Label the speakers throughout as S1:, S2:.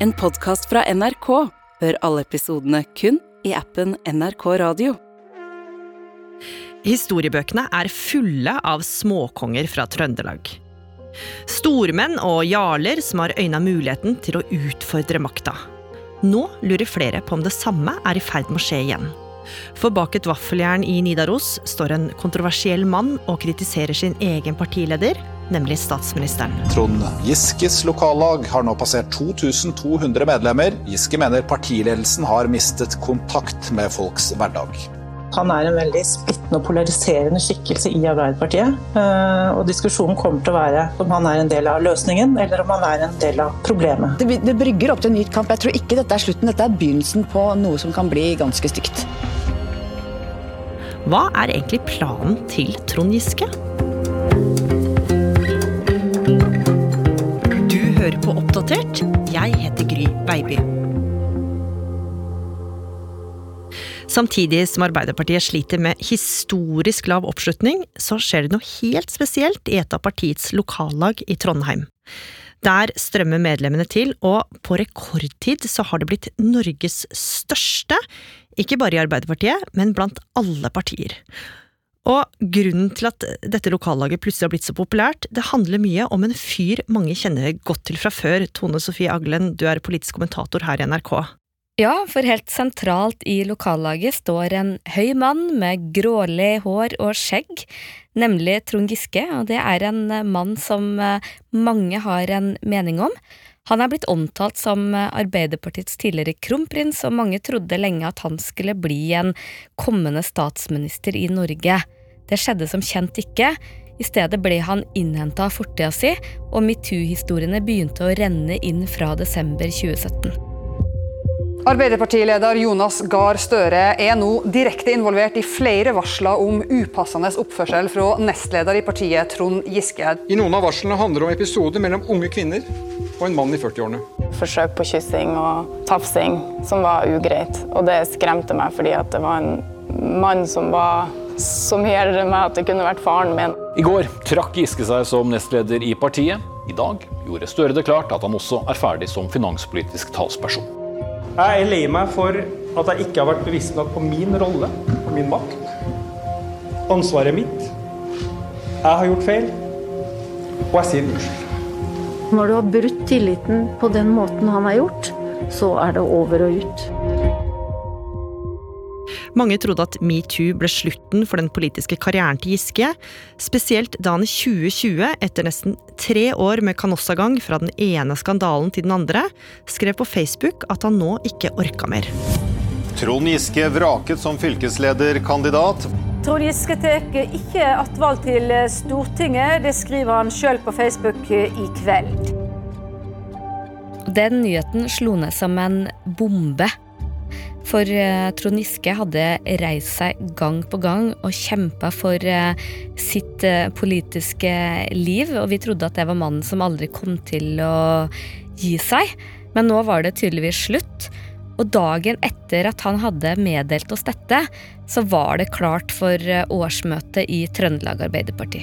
S1: En podkast fra NRK. Hør alle episodene kun i appen NRK Radio.
S2: Historiebøkene er fulle av småkonger fra Trøndelag. Stormenn og jarler som har øyna muligheten til å utfordre makta. Nå lurer flere på om det samme er i ferd med å skje igjen. For bak et vaffeljern i Nidaros står en kontroversiell mann og kritiserer sin egen partileder, nemlig statsministeren.
S3: Trond Giskes lokallag har nå passert 2200 medlemmer. Giske mener partiledelsen har mistet kontakt med folks hverdag.
S4: Han er en veldig splittende og polariserende skikkelse i Arbeiderpartiet. Eh, og diskusjonen kommer til å være om han er en del av løsningen, eller om han er en del av problemet.
S5: Det, det brygger opp til en ny kamp. Jeg tror ikke dette er slutten, dette er begynnelsen på noe som kan bli ganske stygt.
S2: Hva er egentlig planen til Trond Giske? Hører på Oppdatert. Jeg heter Gry Baby. Samtidig som Arbeiderpartiet sliter med historisk lav oppslutning, så skjer det noe helt spesielt i et av partiets lokallag i Trondheim. Der strømmer medlemmene til, og på rekordtid så har det blitt Norges største, ikke bare i Arbeiderpartiet, men blant alle partier. Og grunnen til at dette lokallaget plutselig har blitt så populært, det handler mye om en fyr mange kjenner godt til fra før. Tone Sofie Aglen, du er politisk kommentator her i NRK.
S6: Ja, for helt sentralt i lokallaget står en høy mann med grålig hår og skjegg, nemlig Trond Giske, og det er en mann som eh, mange har en mening om. Han er blitt omtalt som Arbeiderpartiets tidligere kronprins, og mange trodde lenge at han skulle bli en kommende statsminister i Norge. Det skjedde som kjent ikke. I stedet ble han innhenta av fortida si, og metoo-historiene begynte å renne inn fra desember 2017.
S7: Arbeiderpartileder Jonas Gahr Støre er nå direkte involvert i flere varsler om upassende oppførsel fra nestleder i partiet Trond Giske.
S8: I noen av varslene handler det om episoder mellom unge kvinner og en mann i 40-årene.
S9: Forsøk på kyssing og tafsing som var ugreit. Og det skremte meg fordi det var en mann som var så mye eldre enn meg at det kunne vært faren min.
S10: I går trakk Giske seg som nestleder i partiet. I dag gjorde Støre det klart at han også er ferdig som finanspolitisk talsperson.
S11: Jeg er lei meg for at jeg ikke har vært bevisst nok på min rolle og min makt. Ansvaret er mitt. Jeg har gjort feil, og jeg sier unnskyld.
S12: Når du har brutt tilliten på den måten han har gjort, så er det over og ut.
S2: Mange trodde at metoo ble slutten for den politiske karrieren til Giske, spesielt da han i 2020, etter nesten tre år med kanossagang fra den ene skandalen til den andre, skrev på Facebook at han nå ikke orka mer.
S13: Trond Giske vraket som fylkeslederkandidat.
S14: Trond Giske tar ikke attvalg til Stortinget. Det skriver han sjøl på Facebook i kveld.
S6: Den nyheten slo ned som en bombe for eh, Trond Giske hadde reist seg gang på gang og kjempa for eh, sitt eh, politiske liv, og vi trodde at det var mannen som aldri kom til å gi seg. Men nå var det tydeligvis slutt. Og dagen etter at han hadde meddelt oss dette, så var det klart for årsmøtet i Trøndelag Arbeiderparti.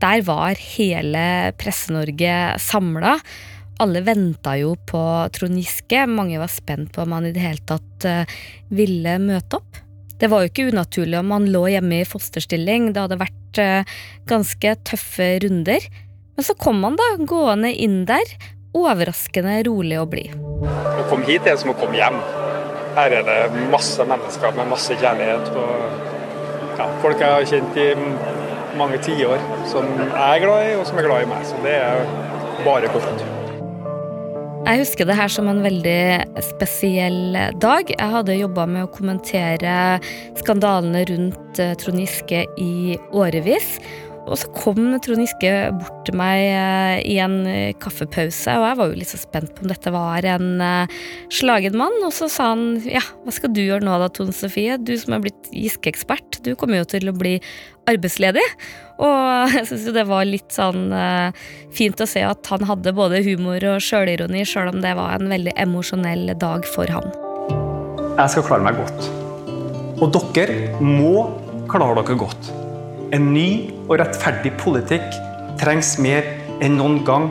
S6: Der var hele Presse-Norge samla. Alle venta jo på Trond Giske. Mange var spent på om han i det hele tatt uh, ville møte opp. Det var jo ikke unaturlig om han lå hjemme i fosterstilling. Det hadde vært uh, ganske tøffe runder. Men så kom han da gående inn der, overraskende rolig og blid.
S11: Å komme hit er som å komme hjem. Her er det masse mennesker med masse kjærlighet. og ja, Folk jeg har kjent i mange tiår, som jeg er glad i, og som er glad i meg. Så det er bare godt.
S6: Jeg husker det her som en veldig spesiell dag. Jeg hadde jobba med å kommentere skandalene rundt eh, Trond Giske i årevis. Og så kom Trond Giske bort til meg eh, i en eh, kaffepause, og jeg var jo litt så spent på om dette var en slagen mann. Og så sa han ja, hva skal du gjøre nå da, Tone Sofie? Du som er blitt Giske-ekspert, du kommer jo til å bli arbeidsledig. Og jeg syns jo det var litt sånn uh, fint å se at han hadde både humor og sjølironi, sjøl om det var en veldig emosjonell dag for han.
S11: Jeg skal klare meg godt. Og dere må klare dere godt. En ny og rettferdig politikk trengs mer enn noen gang.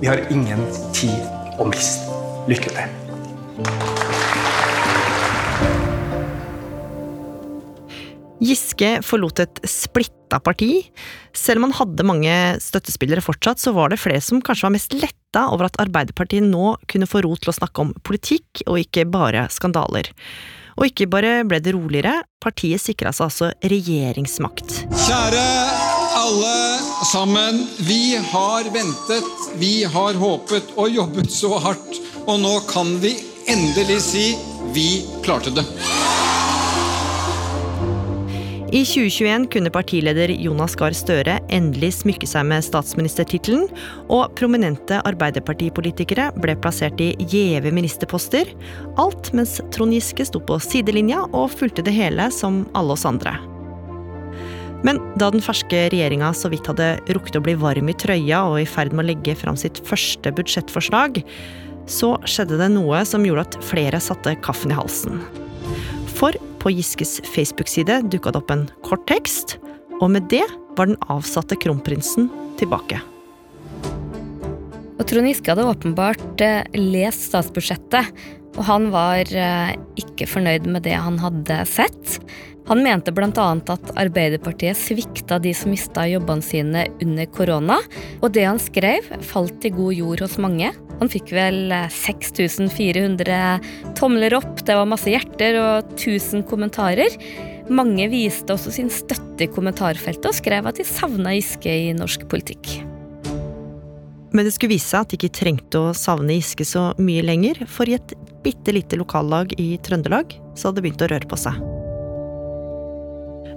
S11: Vi har ingen tid å miste. Lykke til.
S2: Giske forlot et splitta parti. Selv om han hadde mange støttespillere fortsatt, så var det flere som kanskje var mest letta over at Arbeiderpartiet nå kunne få ro til å snakke om politikk, og ikke bare skandaler. Og ikke bare ble det roligere, partiet sikra seg altså regjeringsmakt.
S8: Kjære alle sammen. Vi har ventet, vi har håpet og jobbet så hardt. Og nå kan vi endelig si vi klarte det.
S2: I 2021 kunne partileder Jonas Gahr Støre endelig smykke seg med statsministertittelen, og prominente arbeiderpartipolitikere ble plassert i gjeve ministerposter, alt mens Trond Giske sto på sidelinja og fulgte det hele som alle oss andre. Men da den ferske regjeringa så vidt hadde rukket å bli varm i trøya og i ferd med å legge fram sitt første budsjettforslag, så skjedde det noe som gjorde at flere satte kaffen i halsen. For på Giskes Facebook-side dukka det opp en kort tekst, og med det var den avsatte kronprinsen tilbake.
S6: Og Trond Giske hadde åpenbart eh, lest statsbudsjettet, og han var eh, ikke fornøyd med det han hadde sett. Han mente bl.a. at Arbeiderpartiet svikta de som mista jobbene sine under korona, og det han skrev, falt i god jord hos mange. Han fikk vel 6400 eh, tomler opp, det var masse hjerter og 1000 kommentarer. Mange viste også sin støtte i kommentarfeltet og skrev at de savna Giske i norsk politikk.
S2: Men det skulle vise seg at de ikke trengte å savne Giske så mye lenger, for i et bitte lite lokallag i Trøndelag så hadde begynt å røre på seg.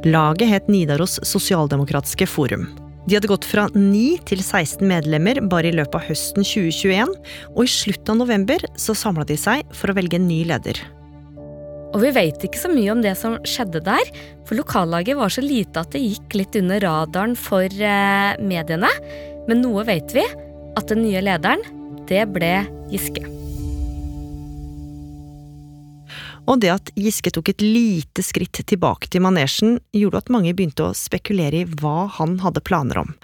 S2: Laget het Nidaros Sosialdemokratiske Forum. De hadde gått fra 9 til 16 medlemmer bare i løpet av høsten 2021, og i slutten av november så samla de seg for å velge en ny leder.
S6: Og vi vet ikke så mye om det som skjedde der, for lokallaget var så lite at det gikk litt under radaren for eh, mediene. Men noe vet vi, at den nye lederen, det ble Giske.
S2: Og det at Giske tok et lite skritt tilbake til manesjen, gjorde at mange begynte å spekulere i hva han hadde planer om.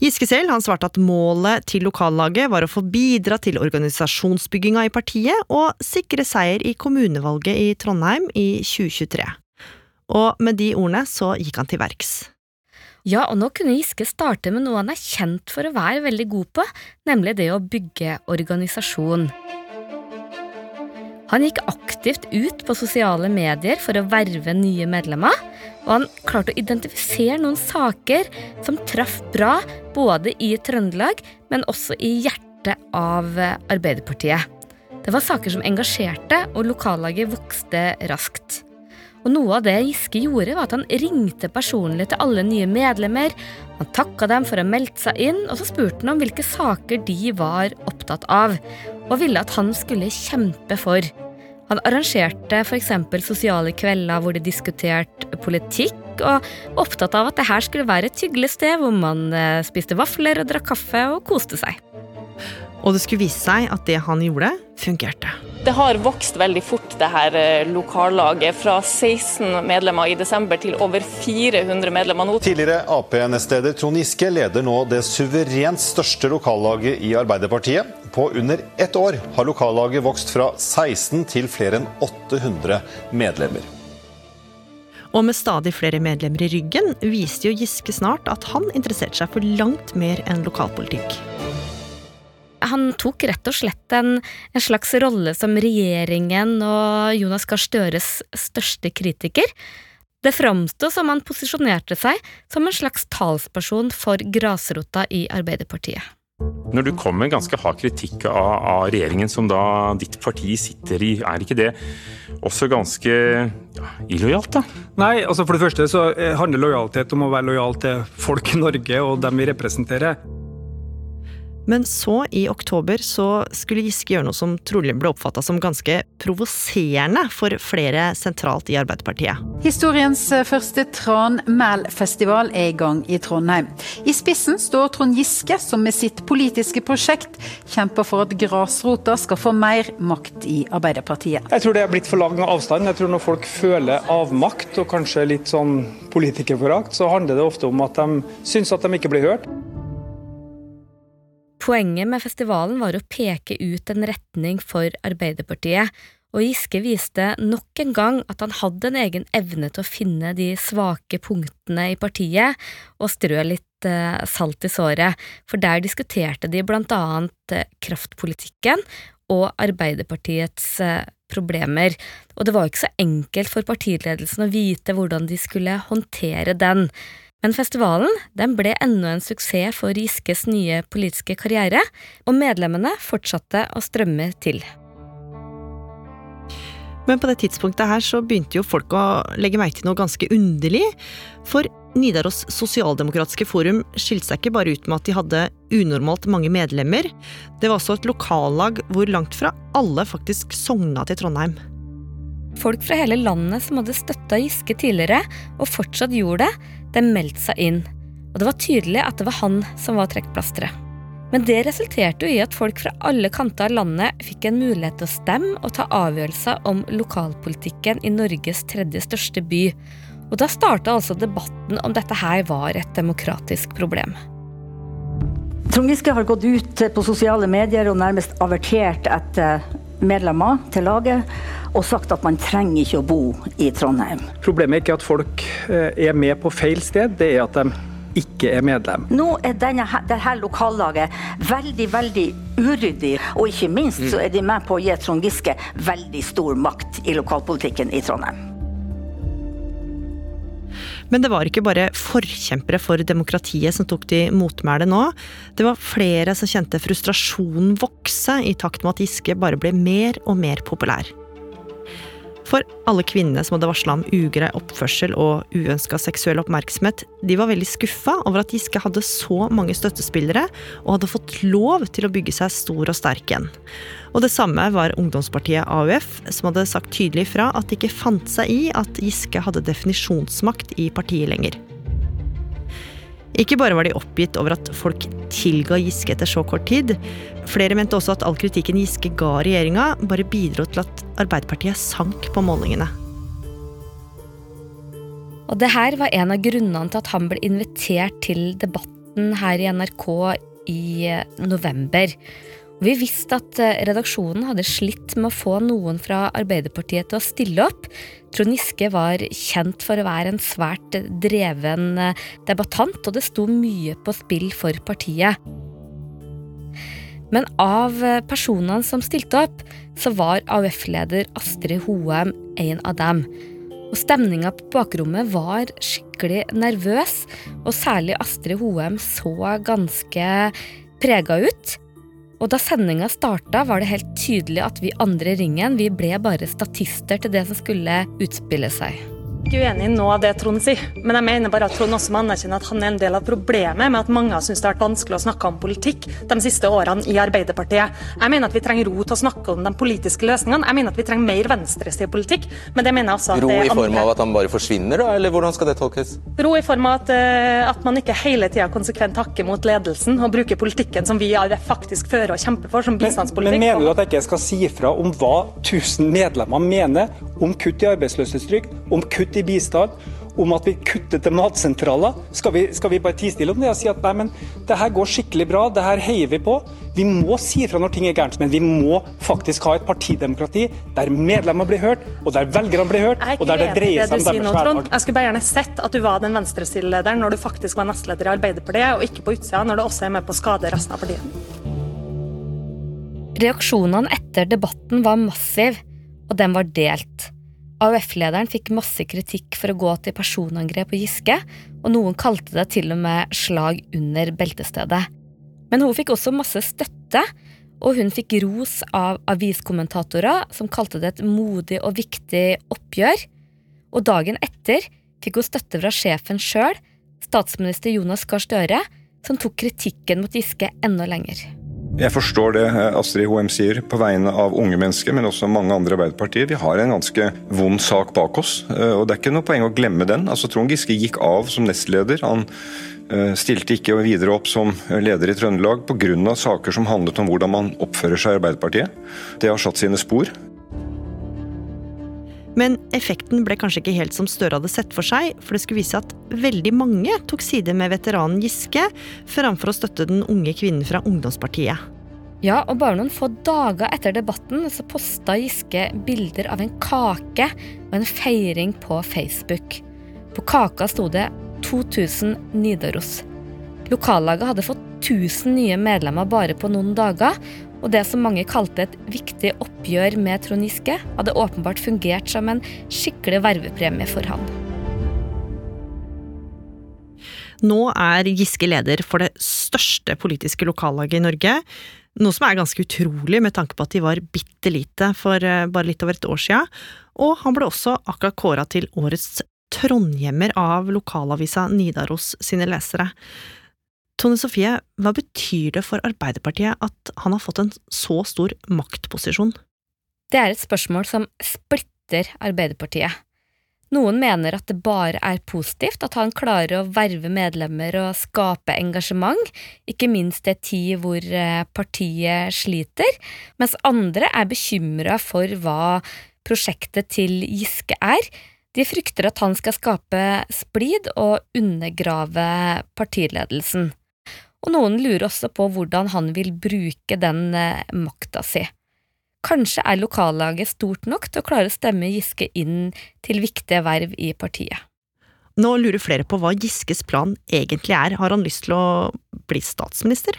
S2: Giske selv han svarte at målet til lokallaget var å få bidra til organisasjonsbygginga i partiet og sikre seier i kommunevalget i Trondheim i 2023. Og med de ordene så gikk han til verks.
S6: Ja, og nå kunne Giske starte med noe han er kjent for å være veldig god på, nemlig det å bygge organisasjon. Han gikk aktivt ut på sosiale medier for å verve nye medlemmer, og han klarte å identifisere noen saker som traff bra både i Trøndelag, men også i hjertet av Arbeiderpartiet. Det var saker som engasjerte, og lokallaget vokste raskt. Og Noe av det Giske gjorde, var at han ringte personlig til alle nye medlemmer. Han takka dem for å ha meldt seg inn, og så spurte han om hvilke saker de var opptatt av, og ville at han skulle kjempe for. Han arrangerte f.eks. sosiale kvelder hvor de diskuterte politikk, og var opptatt av at det her skulle være et hyggelig sted hvor man eh, spiste vafler og drakk kaffe og koste seg.
S2: Og det skulle vise seg at det han gjorde, fungerte.
S9: Det har vokst veldig fort, det her eh, lokallaget. Fra 16 medlemmer i desember til over 400 medlemmer nå.
S13: Tidligere Ap-nestleder Trond Giske leder nå det suverent største lokallaget i Arbeiderpartiet. På under ett år har lokallaget vokst fra 16 til flere enn 800 medlemmer.
S2: Og med stadig flere medlemmer i ryggen viste jo Giske snart at han interesserte seg for langt mer enn lokalpolitikk.
S6: Han tok rett og slett en, en slags rolle som regjeringen og Jonas Gahr Støres største kritiker. Det framsto som han posisjonerte seg som en slags talsperson for grasrota i Arbeiderpartiet.
S15: Når du kommer med ganske hard kritikk av, av, regjeringen som da ditt parti sitter i, er ikke det også ganske ja, illojalt, da?
S11: Nei, altså for det første så handler lojalitet om å være lojal til folk i Norge og dem vi representerer.
S2: Men så, i oktober, så skulle Giske gjøre noe som trolig ble oppfatta som ganske provoserende for flere sentralt i Arbeiderpartiet.
S16: Historiens eh, første Tran-Mæl-festival er i gang i Trondheim. I spissen står Trond Giske, som med sitt politiske prosjekt kjemper for at grasrota skal få mer makt i Arbeiderpartiet.
S11: Jeg tror det er blitt for lang avstand. Jeg tror når folk føler avmakt og kanskje litt sånn politikerforakt, så handler det ofte om at de syns at de ikke blir hørt.
S6: Poenget med festivalen var å peke ut en retning for Arbeiderpartiet, og Giske viste nok en gang at han hadde en egen evne til å finne de svake punktene i partiet og strø litt eh, salt i såret, for der diskuterte de blant annet eh, kraftpolitikken og Arbeiderpartiets eh, problemer, og det var ikke så enkelt for partiledelsen å vite hvordan de skulle håndtere den. Men festivalen den ble enda en suksess for Giskes nye politiske karriere, og medlemmene fortsatte å strømme til.
S2: Men på det tidspunktet her så begynte jo folk å legge merke til noe ganske underlig. For Nidaros sosialdemokratiske forum skilte seg ikke bare ut med at de hadde unormalt mange medlemmer, det var også et lokallag hvor langt fra alle faktisk sogna til Trondheim.
S6: Folk fra hele landet som hadde støtta Giske tidligere, og fortsatt gjorde det, de meldte seg inn. Og det var tydelig at det var han som var trekkplasteret. Men det resulterte jo i at folk fra alle kanter av landet fikk en mulighet til å stemme og ta avgjørelser om lokalpolitikken i Norges tredje største by. Og da starta altså debatten om dette her var et demokratisk problem.
S17: Trond Giske har gått ut på sosiale medier og nærmest avertert etter medlemmer til laget og sagt at man trenger ikke å bo i Trondheim.
S11: Problemet er ikke at folk eh, er med på feil sted, det er at de ikke er medlem.
S17: Nå er denne, dette lokallaget veldig, veldig uryddig, og ikke minst så er de med på å gi Trond Giske veldig stor makt i lokalpolitikken i Trondheim.
S2: Men det var ikke bare forkjempere for demokratiet som tok til motmæle nå. Det var flere som kjente frustrasjonen vokse i takt med at Giske bare ble mer og mer populær. For alle kvinnene som hadde varsla om ugrei oppførsel og uønska seksuell oppmerksomhet, de var veldig skuffa over at Giske hadde så mange støttespillere og hadde fått lov til å bygge seg stor og sterk igjen. Og det samme var ungdomspartiet AUF, som hadde sagt tydelig fra at de ikke fant seg i at Giske hadde definisjonsmakt i partiet lenger. Ikke bare var de oppgitt over at folk tilga Giske etter så kort tid. Flere mente også at all kritikken Giske ga regjeringa, bare bidro til at Arbeiderpartiet sank på målingene.
S6: Og det her var en av grunnene til at han ble invitert til debatten her i NRK i november. Vi visste at eh, redaksjonen hadde slitt med å få noen fra Arbeiderpartiet til å stille opp. Trond Giske var kjent for å være en svært dreven eh, debattant, og det sto mye på spill for partiet. Men av eh, personene som stilte opp, så var AUF-leder Astrid Hoem en av dem. Og Stemninga på bakrommet var skikkelig nervøs, og særlig Astrid Hoem så ganske prega ut. Og da sendinga starta, var det helt tydelig at vi andre i ringen vi ble bare statister til det som skulle utspille seg
S18: ikke uenig i noe av det Trond sier, men jeg mener bare at Trond også må anerkjenne at han er en del av problemet med at mange har syntes det har vært vanskelig å snakke om politikk de siste årene i Arbeiderpartiet. Jeg mener at vi trenger ro til å snakke om de politiske løsningene. Jeg mener at vi trenger mer venstresidepolitikk, men det mener jeg også at
S19: Ro
S18: det
S19: i
S18: er
S19: form
S18: andre.
S19: av at han bare forsvinner, da, eller hvordan skal det tolkes?
S18: Ro i form av at, eh, at man ikke hele tida konsekvent hakker mot ledelsen og bruker politikken som vi faktisk fører og kjemper for, som bistandspolitikk.
S11: Men
S18: men
S11: mener du at jeg ikke skal si fra om hva 1000 medlemmer mener om kutt i arbeidsløshetstrygd, om kutt i bistand, om at vi kutter til matsentraler? Skal vi, skal vi bare tie stille om det og si at nei, men det her går skikkelig bra, det her heier vi på? Vi må si fra når ting er gærent, men vi må faktisk ha et partidemokrati der medlemmer blir hørt, og der velgerne blir hørt, og der det dreier seg om deres
S18: Trond.
S11: hverdag.
S18: Jeg skulle bare gjerne sett at du var den venstresidelederen når du faktisk var nestleder i Arbeiderpartiet, og ikke på utsida når du også er med på å skade resten av partiet.
S6: Reaksjonene etter debatten var massiv, og den var delt. AUF-lederen fikk masse kritikk for å gå til personangrep på Giske, og noen kalte det til og med slag under beltestedet. Men hun fikk også masse støtte, og hun fikk ros av aviskommentatorer som kalte det et modig og viktig oppgjør. Og dagen etter fikk hun støtte fra sjefen sjøl, statsminister Jonas Gahr Støre, som tok kritikken mot Giske enda lenger.
S20: Jeg forstår det eh, Astrid Hoem sier på vegne av unge mennesker, men også mange andre Arbeiderpartier. Vi har en ganske vond sak bak oss, eh, og det er ikke noe poeng å glemme den. Altså, Trond Giske gikk av som nestleder. Han eh, stilte ikke videre opp som leder i Trøndelag pga. saker som handlet om hvordan man oppfører seg i Arbeiderpartiet. Det har satt sine spor.
S2: Men effekten ble kanskje ikke helt som Støre hadde sett for seg, for det skulle vise at veldig mange tok side med veteranen Giske, framfor å støtte den unge kvinnen fra ungdomspartiet.
S6: Ja, og bare noen få dager etter debatten så posta Giske bilder av en kake og en feiring på Facebook. På kaka sto det 2000 Nidaros. Lokallaget hadde fått 1000 nye medlemmer bare på noen dager, og det som mange kalte et viktig oppgjør med Trond Giske, hadde åpenbart fungert som en skikkelig vervepremie for han.
S2: Nå er Giske leder for det største politiske lokallaget i Norge, noe som er ganske utrolig med tanke på at de var bitte lite for eh, bare litt over et år sia, og han ble også akkurat kåra til årets trondhjemmer av lokalavisa Nidaros sine lesere. Tone Sofie, hva betyr det for Arbeiderpartiet at han har fått en så stor maktposisjon?
S6: Det er et spørsmål som splitter Arbeiderpartiet. Noen mener at det bare er positivt at han klarer å verve medlemmer og skape engasjement, ikke minst i en tid hvor eh, partiet sliter, mens andre er bekymra for hva prosjektet til Giske er. De frykter at han skal skape splid og undergrave partiledelsen. Og noen lurer også på hvordan han vil bruke den eh, makta si. Kanskje er lokallaget stort nok til å klare å stemme Giske inn til viktige verv i partiet.
S2: Nå lurer flere på hva Giskes plan egentlig er. Har han lyst til å bli statsminister?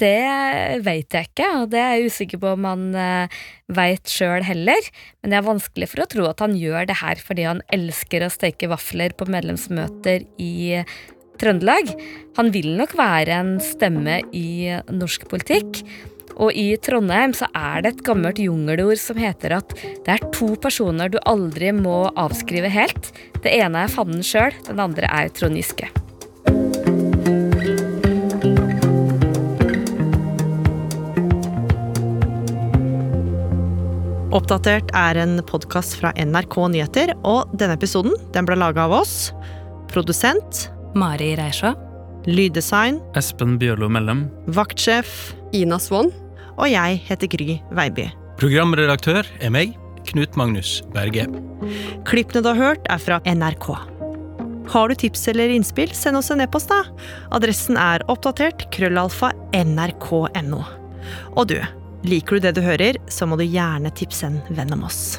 S6: Det veit jeg ikke, og det er jeg usikker på om han eh, veit sjøl heller. Men det er vanskelig for å tro at han gjør det her fordi han elsker å steke vafler på medlemsmøter i Trøndelag. Han vil nok være en stemme i norsk politikk. Og i Trondheim så er det et gammelt jungelord som heter at det er to personer du aldri må avskrive helt. Det ene er fanden sjøl, den andre er Trond Giske.
S2: Oppdatert er en podkast fra NRK Nyheter, og denne episoden den ble laga av oss. Produsent
S21: Mari Reisjå.
S2: Lyddesign
S21: Espen Bjørlo Mellem.
S2: Vaktsjef
S21: Ina Swann.
S2: Og jeg heter Gry Veiby.
S21: Programredaktør er meg, Knut Magnus Berge.
S2: Klippene du har hørt, er fra NRK. Har du tips eller innspill, send oss en e-post, da. Adressen er oppdatert krøllalfa nrk.no. Og du, liker du det du hører, så må du gjerne tipse en venn om oss.